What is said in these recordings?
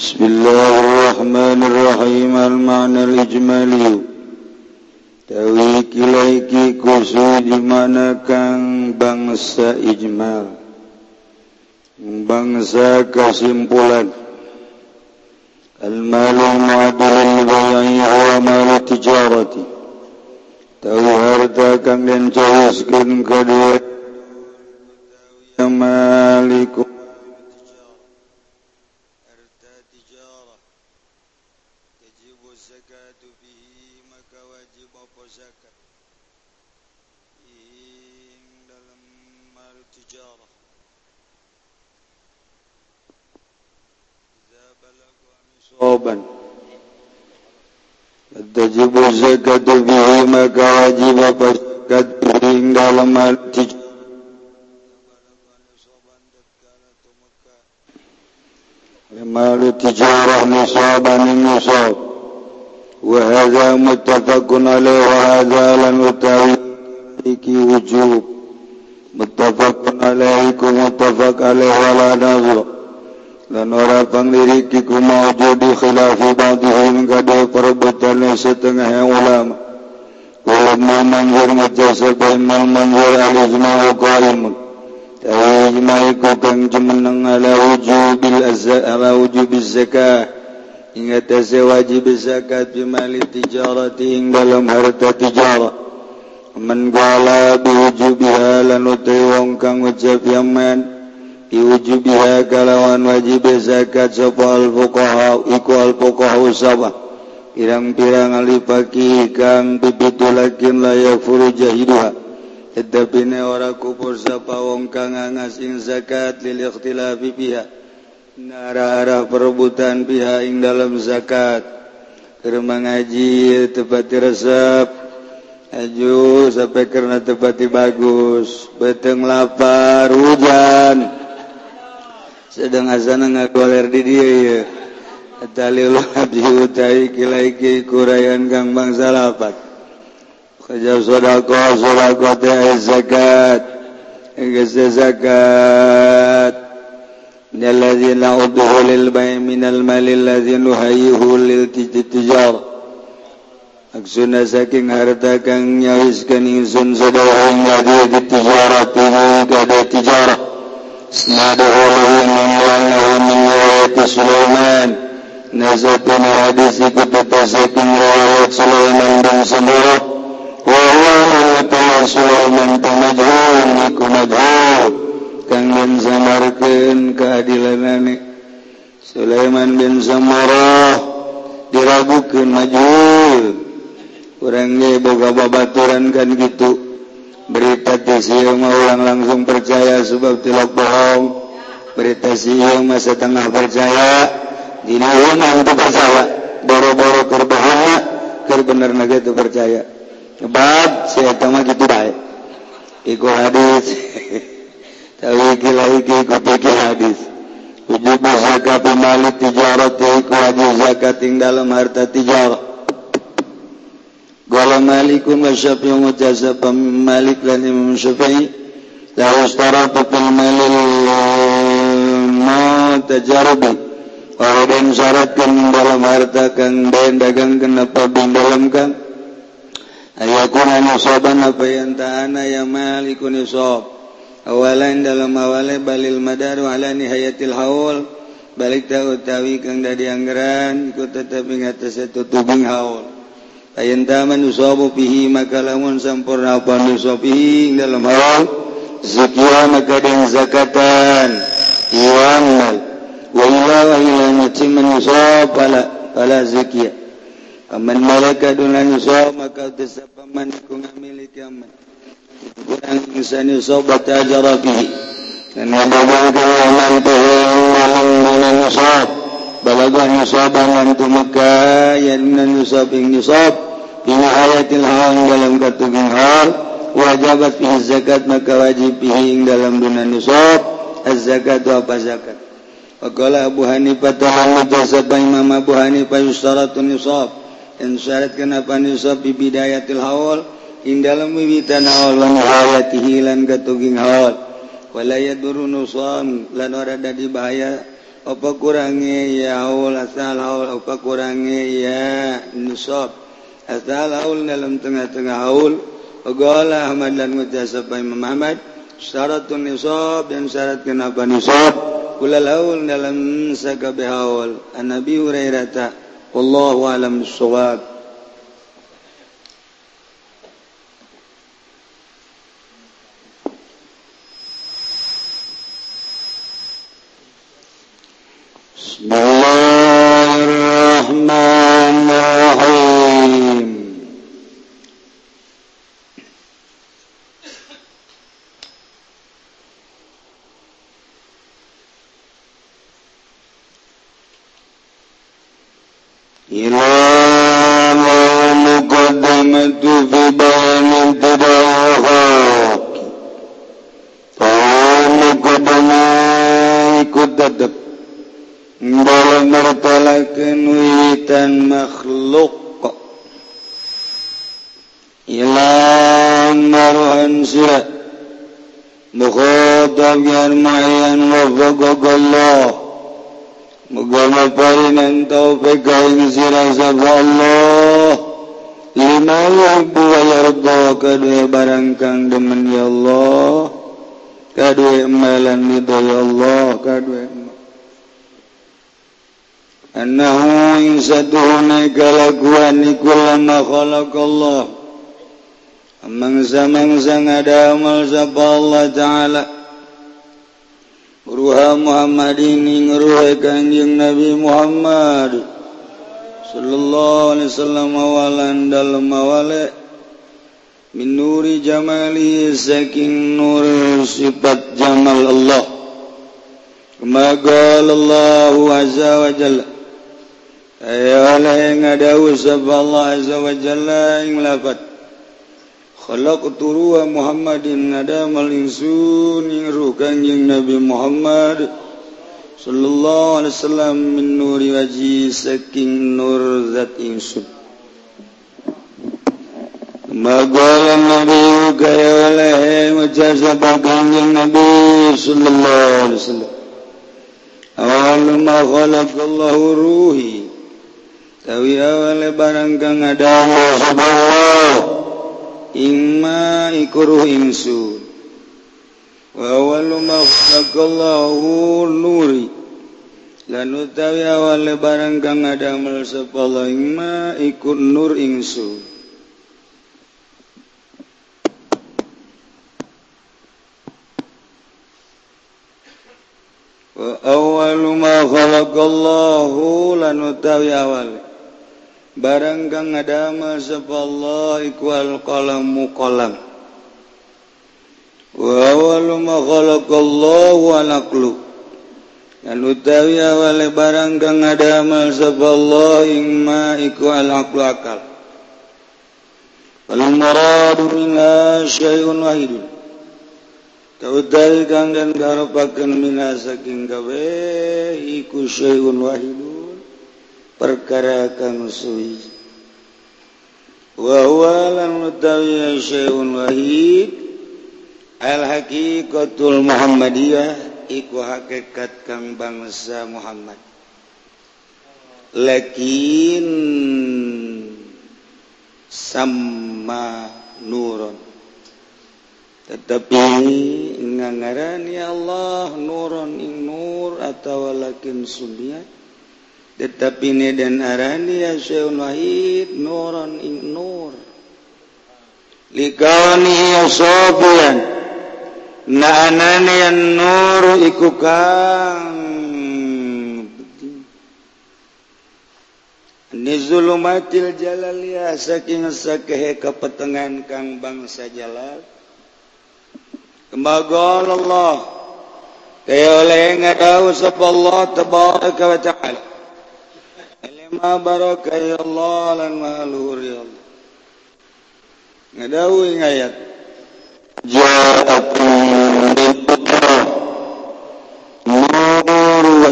بسم الله الرحمن الرحيم المعنى الإجمالي تأويك إليك كسود معنى كان bangsa إجمال bangsa kesimpulan المال معدل البيع ومال التجارة Tahu harta kalian cawaskan kedua صوبا. تجب الزكاة به maka wajib berzakat ing مال تجارة نصابا النصاب وهذا متفق عليه وهذا لم يتعلق وجوب. متفق عليه ومتفق عليه ولا نظر. dan ora pangliriki ku maujudi khilafu ba'dihim kada perbutan setengah yang ulama kalau mau manzur ngejasa mau manzur alizma wa qaimun ta'ijma iku kang jumeneng ala wujubil ala wujubil zakah ingat asa wajib zakat bimali tijarati ing dalam harta tijarah man qala biwujubiha lanutai wong kang ucap yaman diwujubiha kalawan wajib zakat sopal fuqaha iku al fuqaha usaba. Pirang-pirang alipaki kang bibitulakin layak furu jahiduha. Tetapi ne ora kufur sapa wong kang ngasing zakat lil ikhtilafi biha. Nara-arah perebutan pihak ing dalam zakat. Keur ngaji tepati resep. Aju sampai karena tepati bagus. Beteng lapar hujan. sedang azana ngagoler di dia ya. Dalil abdi utai kilaiki kurayan kang bangsa lapat kerja sodako sodako teh zakat. Enggak zakat. Nyaladina uduhu lil bay minal malil ladinu hayihu lil tijar. Aksuna saking harta kang nyawiskan insun sedawang ladinu tijarat Tidak ada اسناده له من معنه من رواية سليمان نزلتنا حديث كتب سكن رواية سليمان بن سمرة وهو أن تما سليمان تمدعون نكو مدعون كان من زمركن كأدلناني سليمان بن سمرة diragukan majul ge boga babaturan kan gitu berita siung orang langsung percaya sebab tilok bohong. Berita siung masa tengah percaya dina rumah itu percaya. Boro-boro kerbohong ker bener naga itu percaya. Bab saya tahu gitu baik iku hadis. Tapi gila iki kutu hadis. Ujubu zakat malik tijarat iku hadis zakat ing dalam harta tijarat Qala Malikun wa Syafi'i wa Malik lan Imam Syafi'i la ustaratu fil malil ma tajarubi wa dan syaratkan dalam harta kang dan dagang kenapa bin dalam kang ayakuna nusaban apa yang ta'ana ya malikun isab awalan dalam awalnya balil madaru ala nihayatil haul balik ta'utawi kang dari anggaran ikut tetap ingat setu tubing haul Ayman nusobu pihi maka lamun sampurna apa nusobihi dalam hal zakia maka dan zakatan wamal wa ila wa ila macam nusob pala pala zakia aman malaka dunan nusob maka tesapaman ku ngamili aman kurang insan nusob batajara pihi. Dan wababang kawaman tuhan malam malam nusob balagan nusob angan tumaka yan minan nusab ing nusab ayatil hal dalam katubing hal. Wajabat fi zakat maka wajib pihing dalam dunia nisab az zakat wa apa zakat? Waqala Abu Hanifah ta'ala jasaba Imam Abu Hanifah yusaratun nisab dan syarat kenapa nisab di bidayatil haul. In dalam wiwitan haul wa hayatihi lan katuging haul. Wala yadurru nusam lan ora ada di bahaya. Apa kurangi ya haul asal haul apa kurangi ya nusab asal haul dalam tengah-tengah haul Ogolah Ahmad dan ngucap Imam Muhammad syaratun nisab dan syarat kenapa nisab. Kula laul dalam sakabeh haul. An Nabi Hurairah ta wallahu alam bisawab parinan taufik kaing sira sapa Allah lima yuhibbu wa yarda kadwe barang kang demen ya Allah kadwe amalan ridho ya Allah kadue annahu yusadduhuna kalakuan kullama khalaqallah mangsa-mangsa ngada amal sapa Allah Ta'ala Wah Muhammadin ruha Kanjeng Nabi Muhammad Sallallahu alaihi wasallam awalan dalem mawale min nuri jamali saking nur sifat jamal Allah. Kama Allah azza wa jalla ayo ala ngadawus Allah azza wa jalla ing lafadz. Khalaqtu Muhammadin nadamal insun ing kanjing Nabi Muhammad sallallahu alaihi wasallam min nuri waji saking nur zat insun Magala Nabi gaya walahe majaza kanjing Nabi sallallahu alaihi wasallam. Awal ma khalaqallahu ruhi. Tawi awal barang kang ada Allah إما يكره إمسون وأول ما خلق الله النور lalu utawi awal barang kang ngadamel sapa Allah ma ikut nur insu wa awwalu ma khalaqallahu lan utawi awal. baranggang ngadama sepallah ikwal kolam mukolam wawalu dan utawi awale barang kang ngadamel sepallah ing ma iku al aqlu akal. Wal syai'un wahidun Kautai kang dan garopakan mina saking gawe iku syai'un wahid. Perkara kang suwi. Wa huwa mutawi syai'un wahid al haqiqatul muhammadiyah iku hakikat kang bangsa Muhammad. Lakin sama nurun. Tetapi ngangarani Allah nurun ing nur atau lakin sunnah tetapi ini dan arani ya syai'un wahid nuran ing nur. Likawani ya sofian na anani yang nur iku kang ni zulumatil jalal ya saking sakehe kepetengan kang bangsa jalal. Kembagal Allah. Kaya oleh ngadau sapa Allah tabaraka wa ta'ala Allahdawi ayat.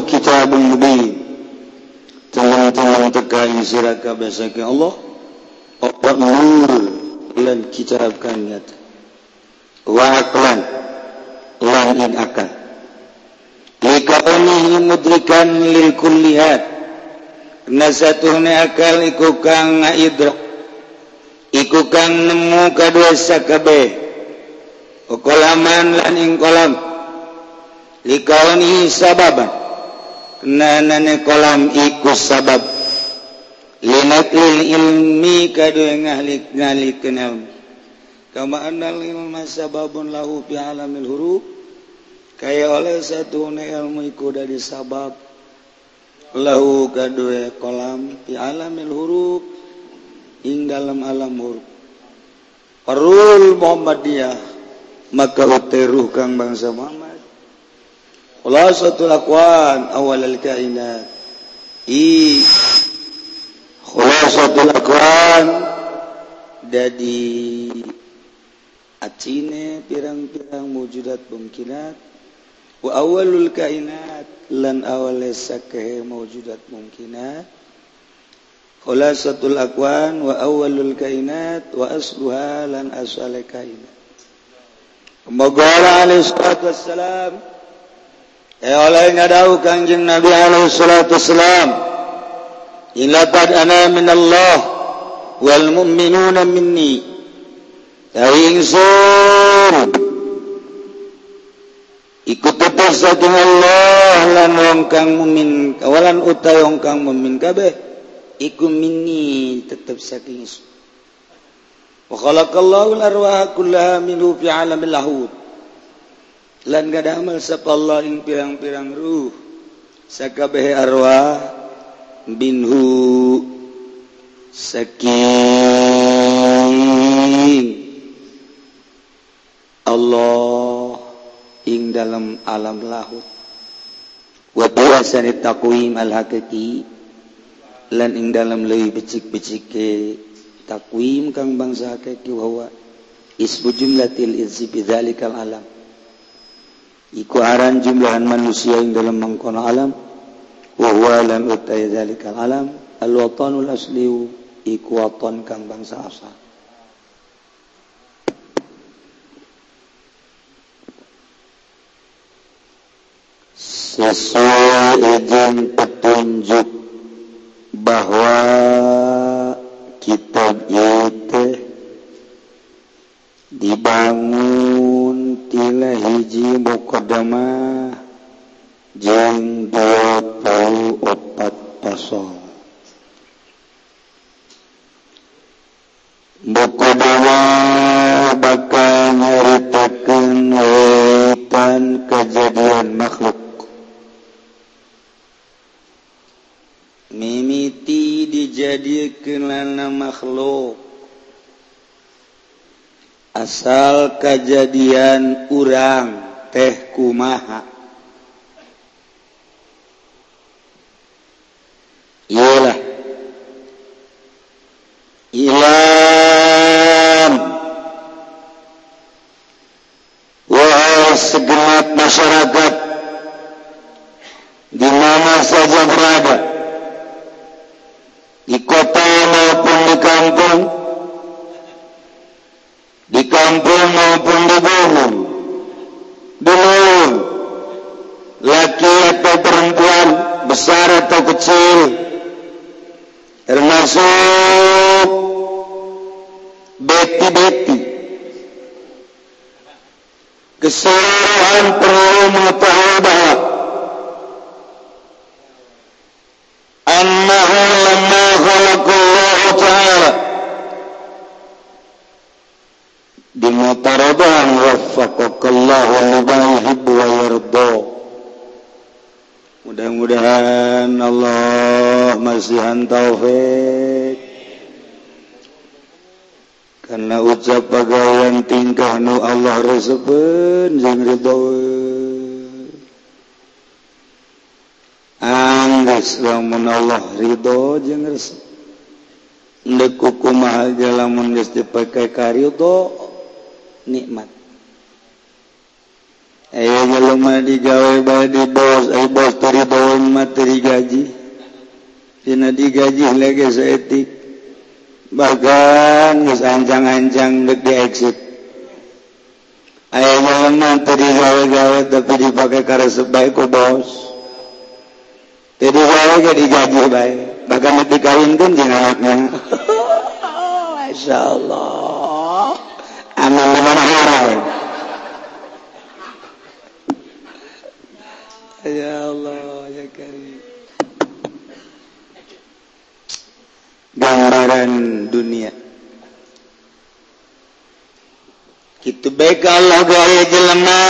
Kita teman-teman tekan siraka ke Allah. Obat nur dan kitabkan nyata. Wa aklan lan in akan mudrikan lil kullihat satuakal iku kang ngaidro iku kang nemu kadosakabeh kokolaman lan ing kolam. Likaoni sababan. Kenanane kolam iku sabab. Linatil ilmi kadua ngahlik ngalik kenal kama annal ilma sababun lahu fi alamil huruf. Kaya oleh satu ilmu iku dari sabab. lahu kadue kolam fi alamil huruf ing dalam alam huruf. Perul Muhammadiyah maka uteruh kang bangsa Muhammad. Khulasatul aqwan awal al kainat. I khulasatul aqwan dadi acine pirang-pirang mujudat mungkinat awalul kainat lan awal ke maujudat mungkinat khulasatul akwan wa awalul kainat wa asluha lan asal kainat. Moga alaihi salatu wassalam Eh oleh ngadau kanjeng Nabi alaihi salatu wassalam Inlatad ana min Allah wal mu'minuna minni. Tawi ingsun ikut terpaksa dengan Allah. Lan wong kang mumin kawalan uta wong kang mumin kabeh iku minni tetep saking wa khalaqallahu al-arwaha kullaha minhu fi alamil lahud. Lan gada amal sapa Allah ing pirang-pirang ruh. Sakabeh arwah binhu saking Allah. Dalam alam lahut takwim al-hakiki lan ing dalam lebih becik-becik takwim kang bangsa hakiki bahwa isbu jumlatil izzi bidzalikal alam. Iku aran jumlahan manusia yang dalam mengkono alam. Wa huwa lan utai dzalikal alam. Al-watanul asliu iku waton kang bangsa asal sesuai izin petunjuk bahwa kejadian urang teh kumaha? Iyalah. kecil termasuk beti-beti keseluruhan perlu mengetahui nikmat Ayahnya lumah digawe badi bos, ay bos tari bawa materi gaji. Dina digaji lagi seetik. Bahkan geus ancang-ancang dek di exit. Ayahnya lumah tadi gawe-gawe tapi dipakai karesep baik ku bos. Tadi gawe ke digaji baik. Bahkan dikawinkan jenaknya. Masya Allah. Amal haram ya Allah ya karim. Gambaran dunia. Itu baik Allah gaya jelema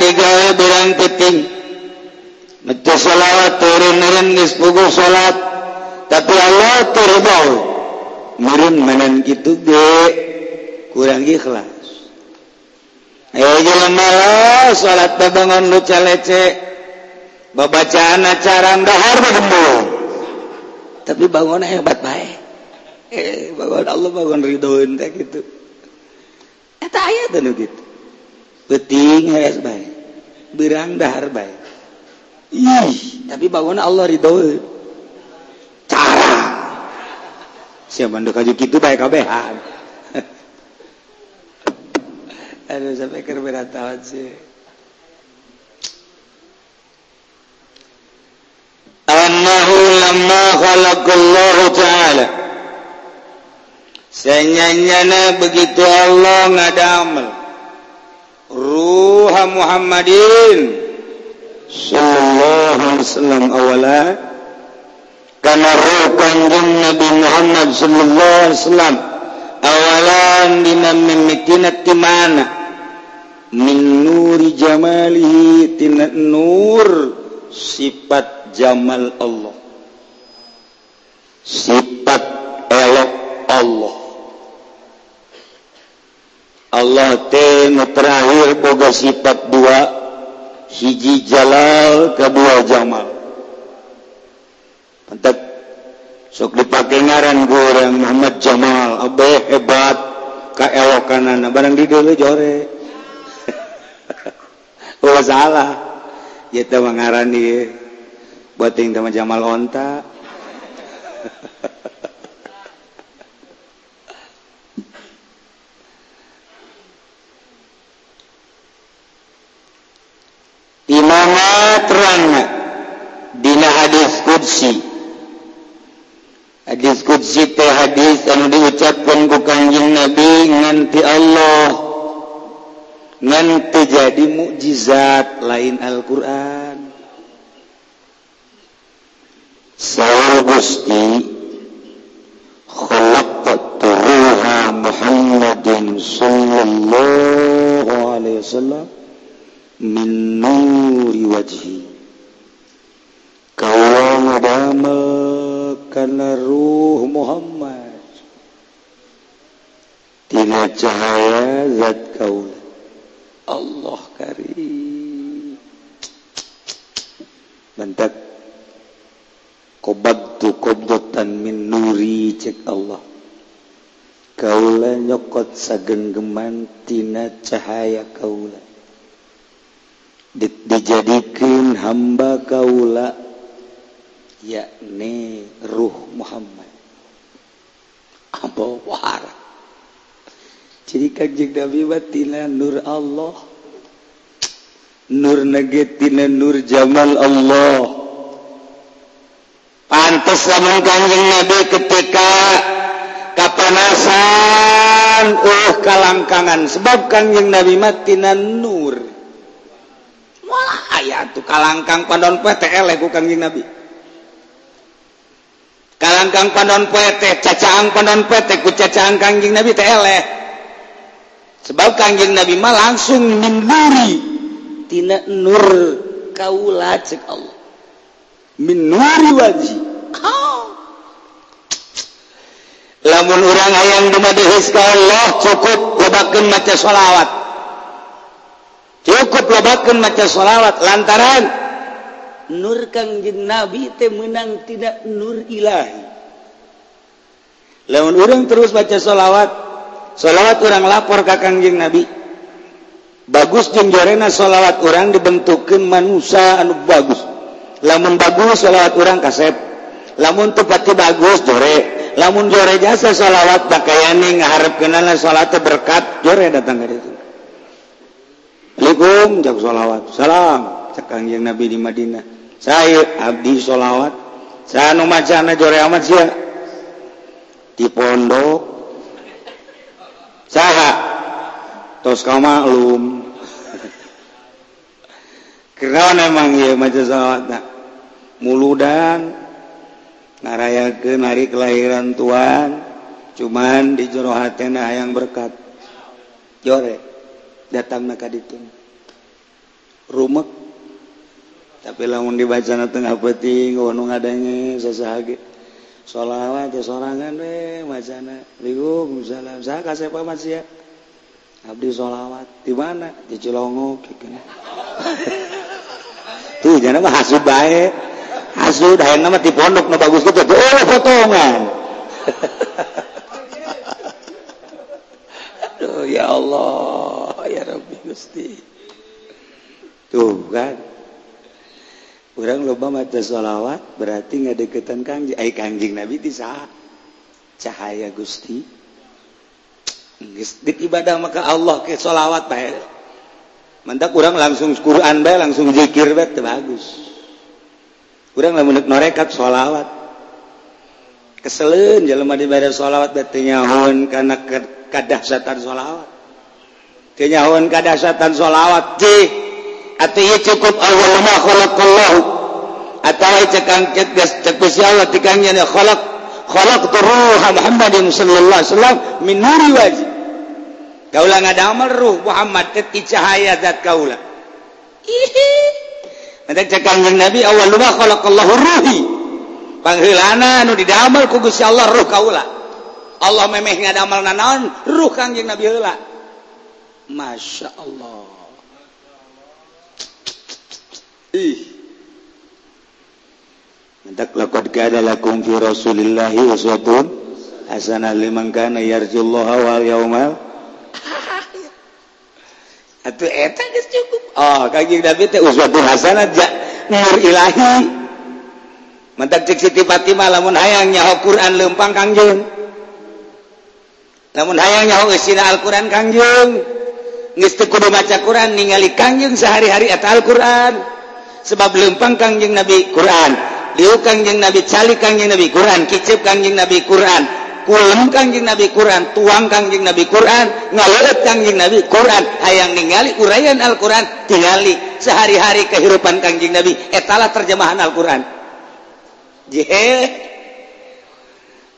digaya berang keting. Metu salawat turun-nurun geus puguh salat tapi Allah turbau murun menen kitu ge kurang ikhlas malas salat babangon nu lecek babacaan acara dahar bagembul tapi bangun hebat baik eh bangun Allah bangun ridhoin teh gitu. Eta aya teu nu gitu. Penting hayas bae berang dahar bae ih tapi bangun Allah ridho cara. Siapa ndak kaji kitu bae kabehan? Aduh, sampai ke berat sih. Annahu lamma khalaqallahu ta'ala. Senyanyana begitu Allah ngadamel. Ruha Muhammadin. Sallallahu alaihi wasallam awala. Karena ruh kanjeng Nabi Muhammad sallallahu alaihi wasallam awalan dina mimitina timana min nuri jamalihi tina nur sifat jamal Allah. Sifat elok Allah. Allah teh terakhir boga sifat dua hiji jalal kedua jamal. Mantap. sok dipakai ngaran goreng Muhammad Jamal abeh hebat kaelokanan barang di dulu jore. oh salah. Ngaran mengarani iya. boting sama Jamal Onta. Dina hadis kudsi Hadis kudsi teh hadis anu diucapkan ku kanjeng Nabi nganti Allah. ngan terjadi mukjizat lain Alquran. Sawal Gusti ruha Muhammadin sallallahu alaihi wasallam min nuri wajhi. Kawa ngadamel kana ruh Muhammad. Tina cahaya zat kaula Allah karim. Mantap. Qabadtu qabdatan min nuri cek Allah. Kaula nyokot sagenggeman tina cahaya kaula dijadikan hamba kaula yakni ruh Muhammad. Apa war ciri kajjeng Nabi batina nur Allah. Nur nagetina nur jamal Allah. Pantas lamun kanjeng Nabi ketika kapanasan uh kalangkangan. Sebab kanjeng Nabi matina nur. Malah ayat tuh kalangkang pandon PTL ku kanjeng Nabi. Kalangkang pandon PT cacaang pandon PT ku cacaang kanjeng Nabi teleh sebab Kanjeng Nabi mah langsung minuri tina nur kaula cek Allah. Min nuri waji oh. lamun orang ayam dumadihis ka Allah cukup lobakeun maca sholawat. Cukup lobakeun maca sholawat lantaran nur Kanjeng Nabi teh menang tidak nur ilahi. Lamun orang terus baca sholawat sholawat orang lapor ka Kangjeng Nabi. Bagus jeung jorena sholawat orang dibentukin manusia anu bagus. Lamun bagus sholawat orang kasep. Lamun tepatnya bagus jore. Lamun jore jasa sholawat pakaiannya ngaharep kenana sholat berkat jore datang dari itu Assalamualaikum cak sholawat. Salam cak yang Nabi di Madinah. Saya abdi sholawat. Saya nu macana jore amat sia? Di pondok saha. Tos kau maklum. Kirawan emang ya maca salawatna muludan ngarayakeun hari kelahiran tuan cuman di jero hatena hayang berkat. Jore eh? datangna ka ditu rumek. Tapi lamun dibacana tengah peuting nu ngadenge sasaha ge sholawat ya sorangan we wacana. Liung salam saya kasih paman sih ya. Abdi sholawat. Di mana? Di Cilongok gitu. tuh jangan mah hasud baik hasud hayang nama di pondok na bagus gitu oh potongan. Aduh ya Allah ya Rabbi Gusti. Tuh kan? orang loba mata sholawat berarti ngadeketan kangji ay kangjing nabi di cahaya gusti. Di ibadah maka Allah ke sholawat baik mantap kurang langsung Quran baik langsung zikir baik bagus. Kurang lah menurut norekat sholawat keselen jalan di ibadah sholawat baik nyahun karena kadahsatan sholawat kenyahun kadahsatan sholawat cih atau cukup awal ma khalaqallahu. Atau cekang cek cekus cek Allah tikangnya dia khalaq. Khalaq ruh Muhammadin sallallahu alaihi wasallam min nuri wajh. Kaula ngadamel ruh Muhammad teti cahaya zat kaula Mata cekang Nabi awal ma khalaqallahu ruhi. Pangheulana nu didamel ku Gusti Allah ruh kaula Allah memeh ngadamel nanaon ruh Kangjeng Nabi heula. Masya Allah. hendak laqad kana lakum fi rasulillahi uswatun hasanah liman kana yarjullaha wal yaumal atuh eta geus cukup. Oh kanjing Nabi teh uswatun hasanah ja nur ilahi. Mentak cek Siti Fatimah lamun hayang nyaho Quran lempang kangjeng namun hayang nyaho isina Al-Quran kangjeng geus teu kudu maca Quran ningali kangjeng sehari-hari eta Al-Quran sebab lempang Kangjeng Nabi Quran liu Kangjeng Nabi cali Kangjeng Nabi Quran kicip Kangjeng Nabi Quran kulem Kangjeng Nabi Quran tuang Kangjeng Nabi Quran ngalet Kangjeng Nabi Quran. Hayang ningali uraian Al-Quran tingali sehari-hari kehidupan Kangjeng Nabi. Etalah terjemahan Al-Quran. Jihe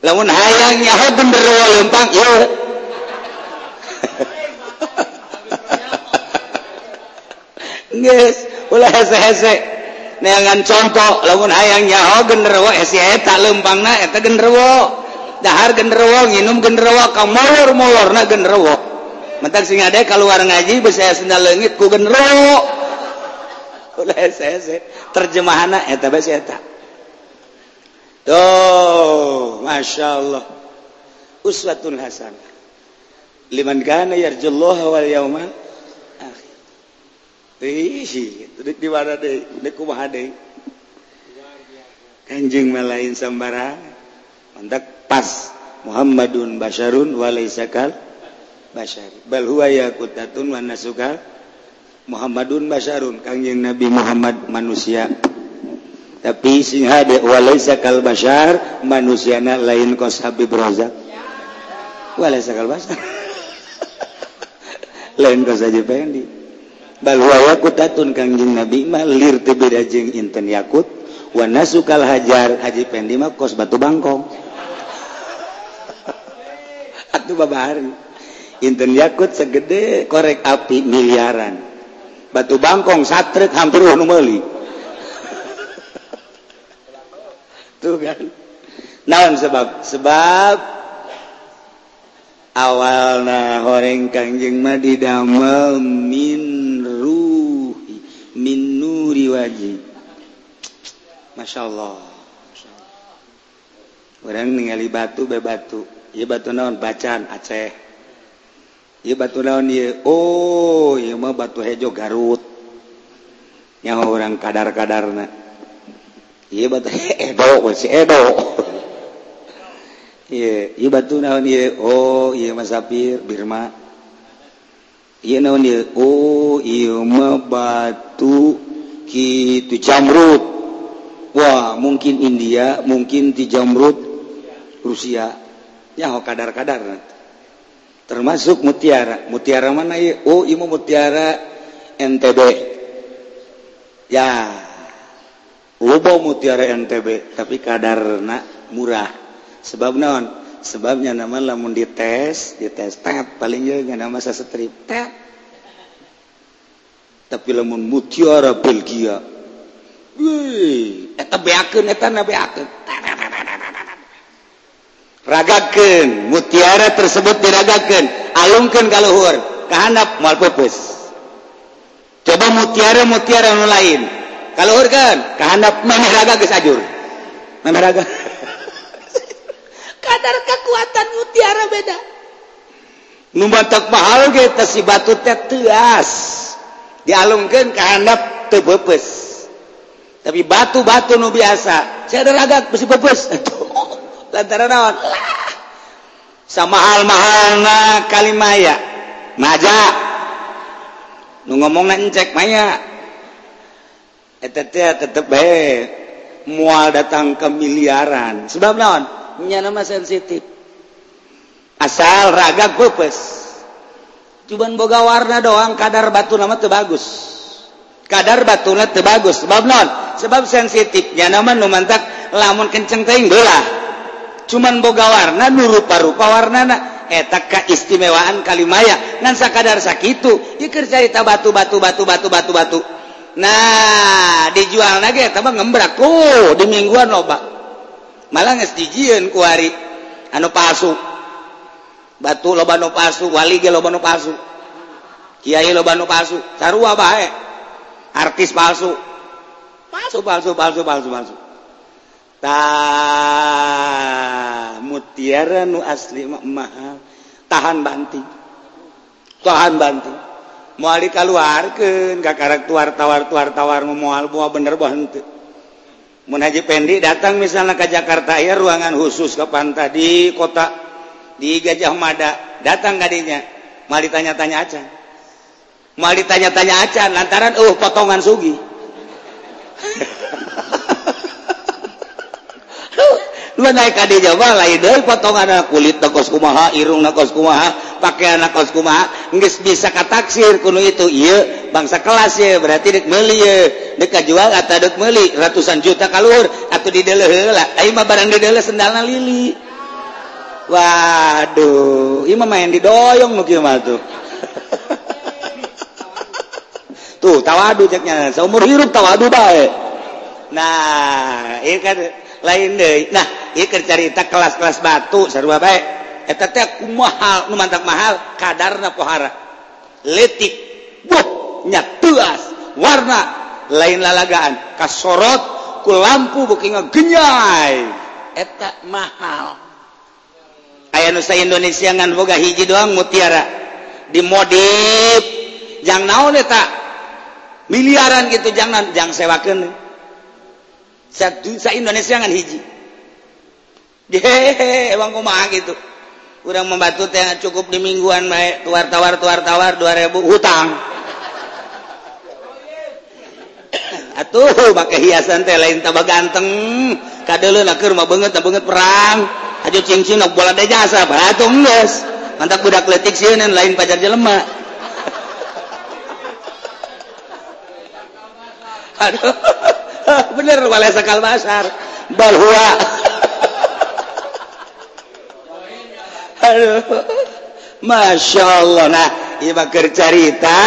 lamun hayang nyaho bener lempang yo Yes. Neangan contoh lamun hayang oh genderwo eh eta lempang na eta genderwo dahar genderwo nginum genderwo ka molor molor na genderwo mentak sing ada keluar ngaji bisa sendal leungit ku genderwo ulah hese terjemahanna eta bae eta. Tuh, Masya Allah. Uswatun Hasan Liman kana yarjullaha wal yawmal di mana Kanjeng malain sambara mantak pas Muhammadun Basharun walaisakal Bashar bal huwa yakutatun wa nasukal Muhammadun Basharun Kanjeng Nabi Muhammad manusia. Tapi sing hade walaisakal Bashar manusiana lain kos Habib Razak walaisakal Bashar. Lain kos aja Pendi bal huwa yaqutatun kangjeng Nabi mah lir teu inten yakut. Wa nasukal hajar haji pendi mah kos batu bangkong. Inten yakut segede korek api miliaran. Batu Bangkong satret hampir naon sebab? Sebab awal nah goreng Kanjeng Madi damel minruhi jiwaji. Masya Allah orang ningali batu be batu. Ia batu naon? Bacan Aceh. Ia batu naon? Ieu oh ieu mah batu hejo Garut. Nyawa orang kadar-kadarna. Ieu batu Edo si Edo ieu ieu batu naon? Ieu oh ieu mah sapir Birma. Ieu naon? Ieu oh ieu mah batu gitu jamrut. Wah mungkin India mungkin di jamrut Rusia. Ya kadar-kadar termasuk mutiara. Mutiara mana ya? Oh Imu mutiara NTB ya. Lupa mutiara NTB tapi kadarna murah. Sebab non sebabnya nama lamun dites dites tet paling juga nama saya strip tet tapi lamun mutiara Belgia eta beakeun eta na beakeun. Ragakeun mutiara tersebut diragakeun. Alungkeun ka luhur kahandap moal peupeus coba mutiara-mutiara nu lain. Ka luhur kan kahandap maneh raga geus ajur. Maneh raga kadar kekuatan mutiara beda. Nu mahal ge si batu teh teuas dialungkan teu tebepes tapi batu-batu nu biasa saya ada ragak besi bebes lantaran naon? Sama hal mahalna kalimaya maja. Nu ngomong encek maya. Eta teh tetep bae mual datang ke miliaran. Sebab naon? Nya nama sensitif. Asal ragak beupeus cuman boga warna doang kadar batu nama tebagus kadar batuna tebagus sebab non sebab sensitifnya nama numantak lamun kenceng teing belah cuman boga warna nu rupa-rupa warna na eta keistimewaan kalimaya. Ngan sakadar sakitu ieu keur carita batu batu batu batu batu batu. Nah dijual lagi eta mah ngembrak. Tuh di mingguan loba. Malah geus dijieun ku anu pasu batu loba nu palsu wali ge loba nu palsu. Kiai loba nu palsu. Sarua bae. Artis palsu. Palsu palsu palsu palsu palsu. Ta mutiara nu asli mahal. Tahan banting tahan banting keluar kaluarkeun ka karek tuar tawar tuar tawar moal moal bener bae henteu. Mun Haji Pendi datang misalnya ke Jakarta ya ruangan khusus kapan tadi kota di Gajah Mada datang kadinya mal ditanya-tanya acan mal ditanya-tanya acan lantaran uh potongan sugi. Lu naik kadinya mah lain deui potongan ah, kulit nakos kumaha irung nakos kumaha pakaian nakos kumaha. Geus bisa kataksir kuno itu iya bangsa kelas ya berarti dek meuli ya deuk jual atawa deuk meuli ratusan juta kaluhur atuh dideleh heula ayo mah barang dideleh sendalna lili. Waduh Ima main didoyong nu kieu tuh. Tuh tawadu ceknya seumur hidup tawadu baik nah ini kan lain deh nah ini cerita kelas-kelas batu serba bae? Eta teh kumaha nu mantap mahal kadarna pohara. Letik buh nya teuas warna lain lalagaan. Kasorot ku lampu beuki genyai eta mahal. aya nusa Indonesia ngan boga hiji doang mutiara. Dimodif jangan naon eta? Miliaran gitu jangan jangan sewakeun. Sa Indonesia ngan hiji. Hehehe emang kumaha gitu. Kurang membantu teh cukup di mingguan baik tuar tawar tuar tawar 2000 hutang. Atuh pakai hiasan teh lain tambah ganteng kadele keur mah banget banget perang. aja cincin nok bola deh jasa, baratung nges Mantap budak letik sih lain pacar jelema. Aduh, bener wala sakal basar. balhua. Aduh. Masya Allah nah ieu bakar cerita carita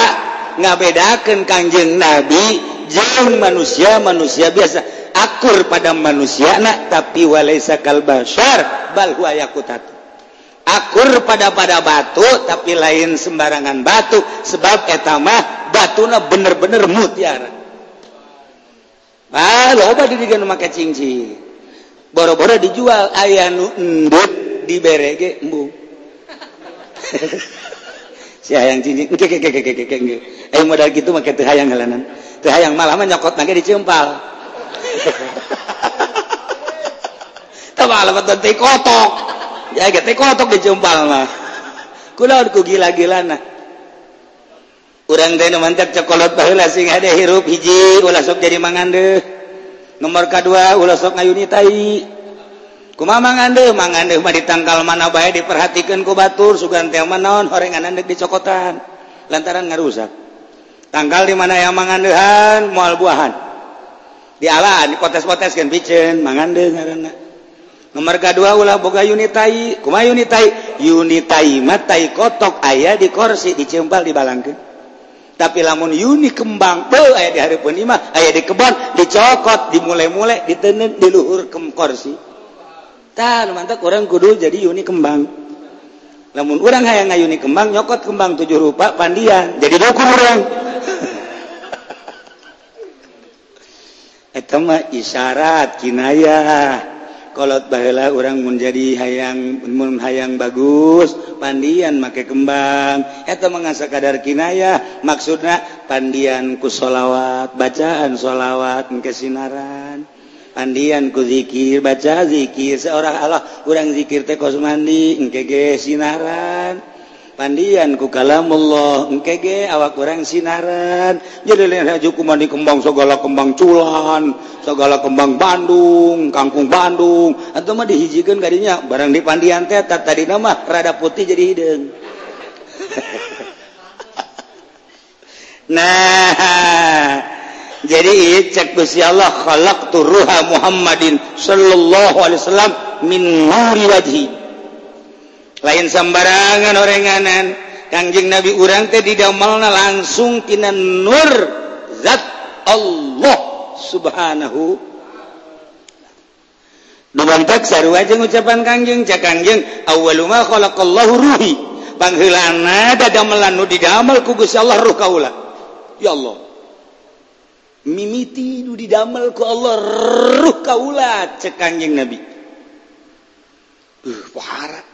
ngabedakeun Nabi jeung manusia-manusia biasa. akur pada manusia nak tapi walaisa kalbasyar bal huwa akur pada pada batu tapi lain sembarangan batu. Sebab etamah batuna bener-bener mutiara. Ah loba didikan maka cincin. Boro-boro dijual ayah nu di berege embu si ayang cincin engke engke modal gitu make teu hayang halanan. Hayang malah mah nyokot nage dicempal kotok ya kotok dijumpal mah kunaon ku gila-gilana urang teh mantap cokolot baheula sing ada hirup hiji ulah sok jadi mangan deh nomor kadua ulah sok ngayuni tai kumaha mangan deh mangan deh mah ditangkal mana bae diperhatikeun ku batur sugan teh manaon horengan deuk dicokotan lantaran ngarusak tangkal di mana yang mangan dehan moal buahan. dialah dipotes-poteskan pijen mangande ngaranna. Nomor kedua ulah boga unitai kumaha unitai unitai matai kotok aya di kursi dicempal dibalangkeun tapi lamun uni kembang teu aya di hareupeun imah aya di kebon dicokot dimulai-mulai ditenen diluhur kem kursi tah mantap orang kudu jadi uni kembang. Lamun orang hayang ngayuni kembang nyokot kembang tujuh rupa pandian jadi dukur orang mah isyarat Kinaya. Kolot bahlah orang menjadi hayang hayang bagus pandian make kembang. Atau mengasa kadar Kinaya maksudnya pandianku sholawat bacaan sholawat kesinaran. Pandianku dzikir baca dzikir seorang Allah kurang dzikir teko mandi kegeh sinaran. pandian ku kalamullah engke ge awak kurang sinaran. Jadi lain haju kumandi kembang segala kembang culan segala kembang Bandung kangkung Bandung. Atau mah dihijikeun kadinya barang di pandian teh tadi nama rada putih jadi hideung nah jadi cek Gusti Allah khalaqtu ruha Muhammadin sallallahu alaihi wasallam min nuri wajhi. lain sembarangan orenganan. Kanjeng Nabi urang teh didamelna langsung tina nur zat Allah subhanahu. Nubantak sarua jeung ucapan kangjeng cak kangjeng awaluma khalaqallahu ruhi. Pangheulana dadamelan nu didamel ku Gusti Allah ruh kaula. Ya Allah. Mimiti nu didamel ku Allah ruh kaula cek kangjeng Nabi. Uh, pohara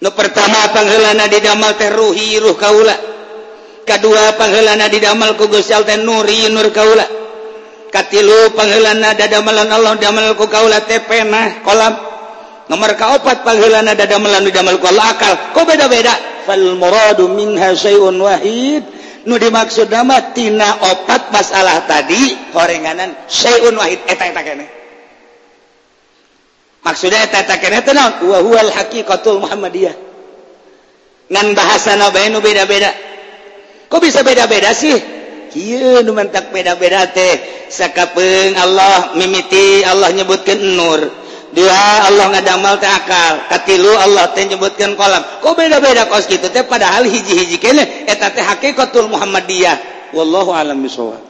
nu pertama panghelana didamel teh ruhi ruh kaula. Kedua panghelana didamel ku Gusti Allah teh nuri nur kaula. Katilu panghelana dadamelan Allah damel ku kaula teh penah kolam. Nomor kaopat panghelana dadamelan didamel ku Allah akal. Kok beda-beda. Fal muradu minha syai'un wahid. Nu dimaksud nama tina opat masalah tadi horenganan syai'un wahid. Eta eta keneh maksudnya haqitul Muhammadiyah. Nan bahasa nabai nu beda-beda. Kok bisa beda-beda sih? Kieu nu beda-beda teh. Sakapeung Allah mimiti Allah nyebutkan nur. Dua Allah ngadamel teh akal. Katilu Allah teh nyebutkan kolam. Kok beda-beda kos gitu teh? Padahal hiji-hiji kene eta teh hakikatul Muhammadiyah. Wallahu alam bisawab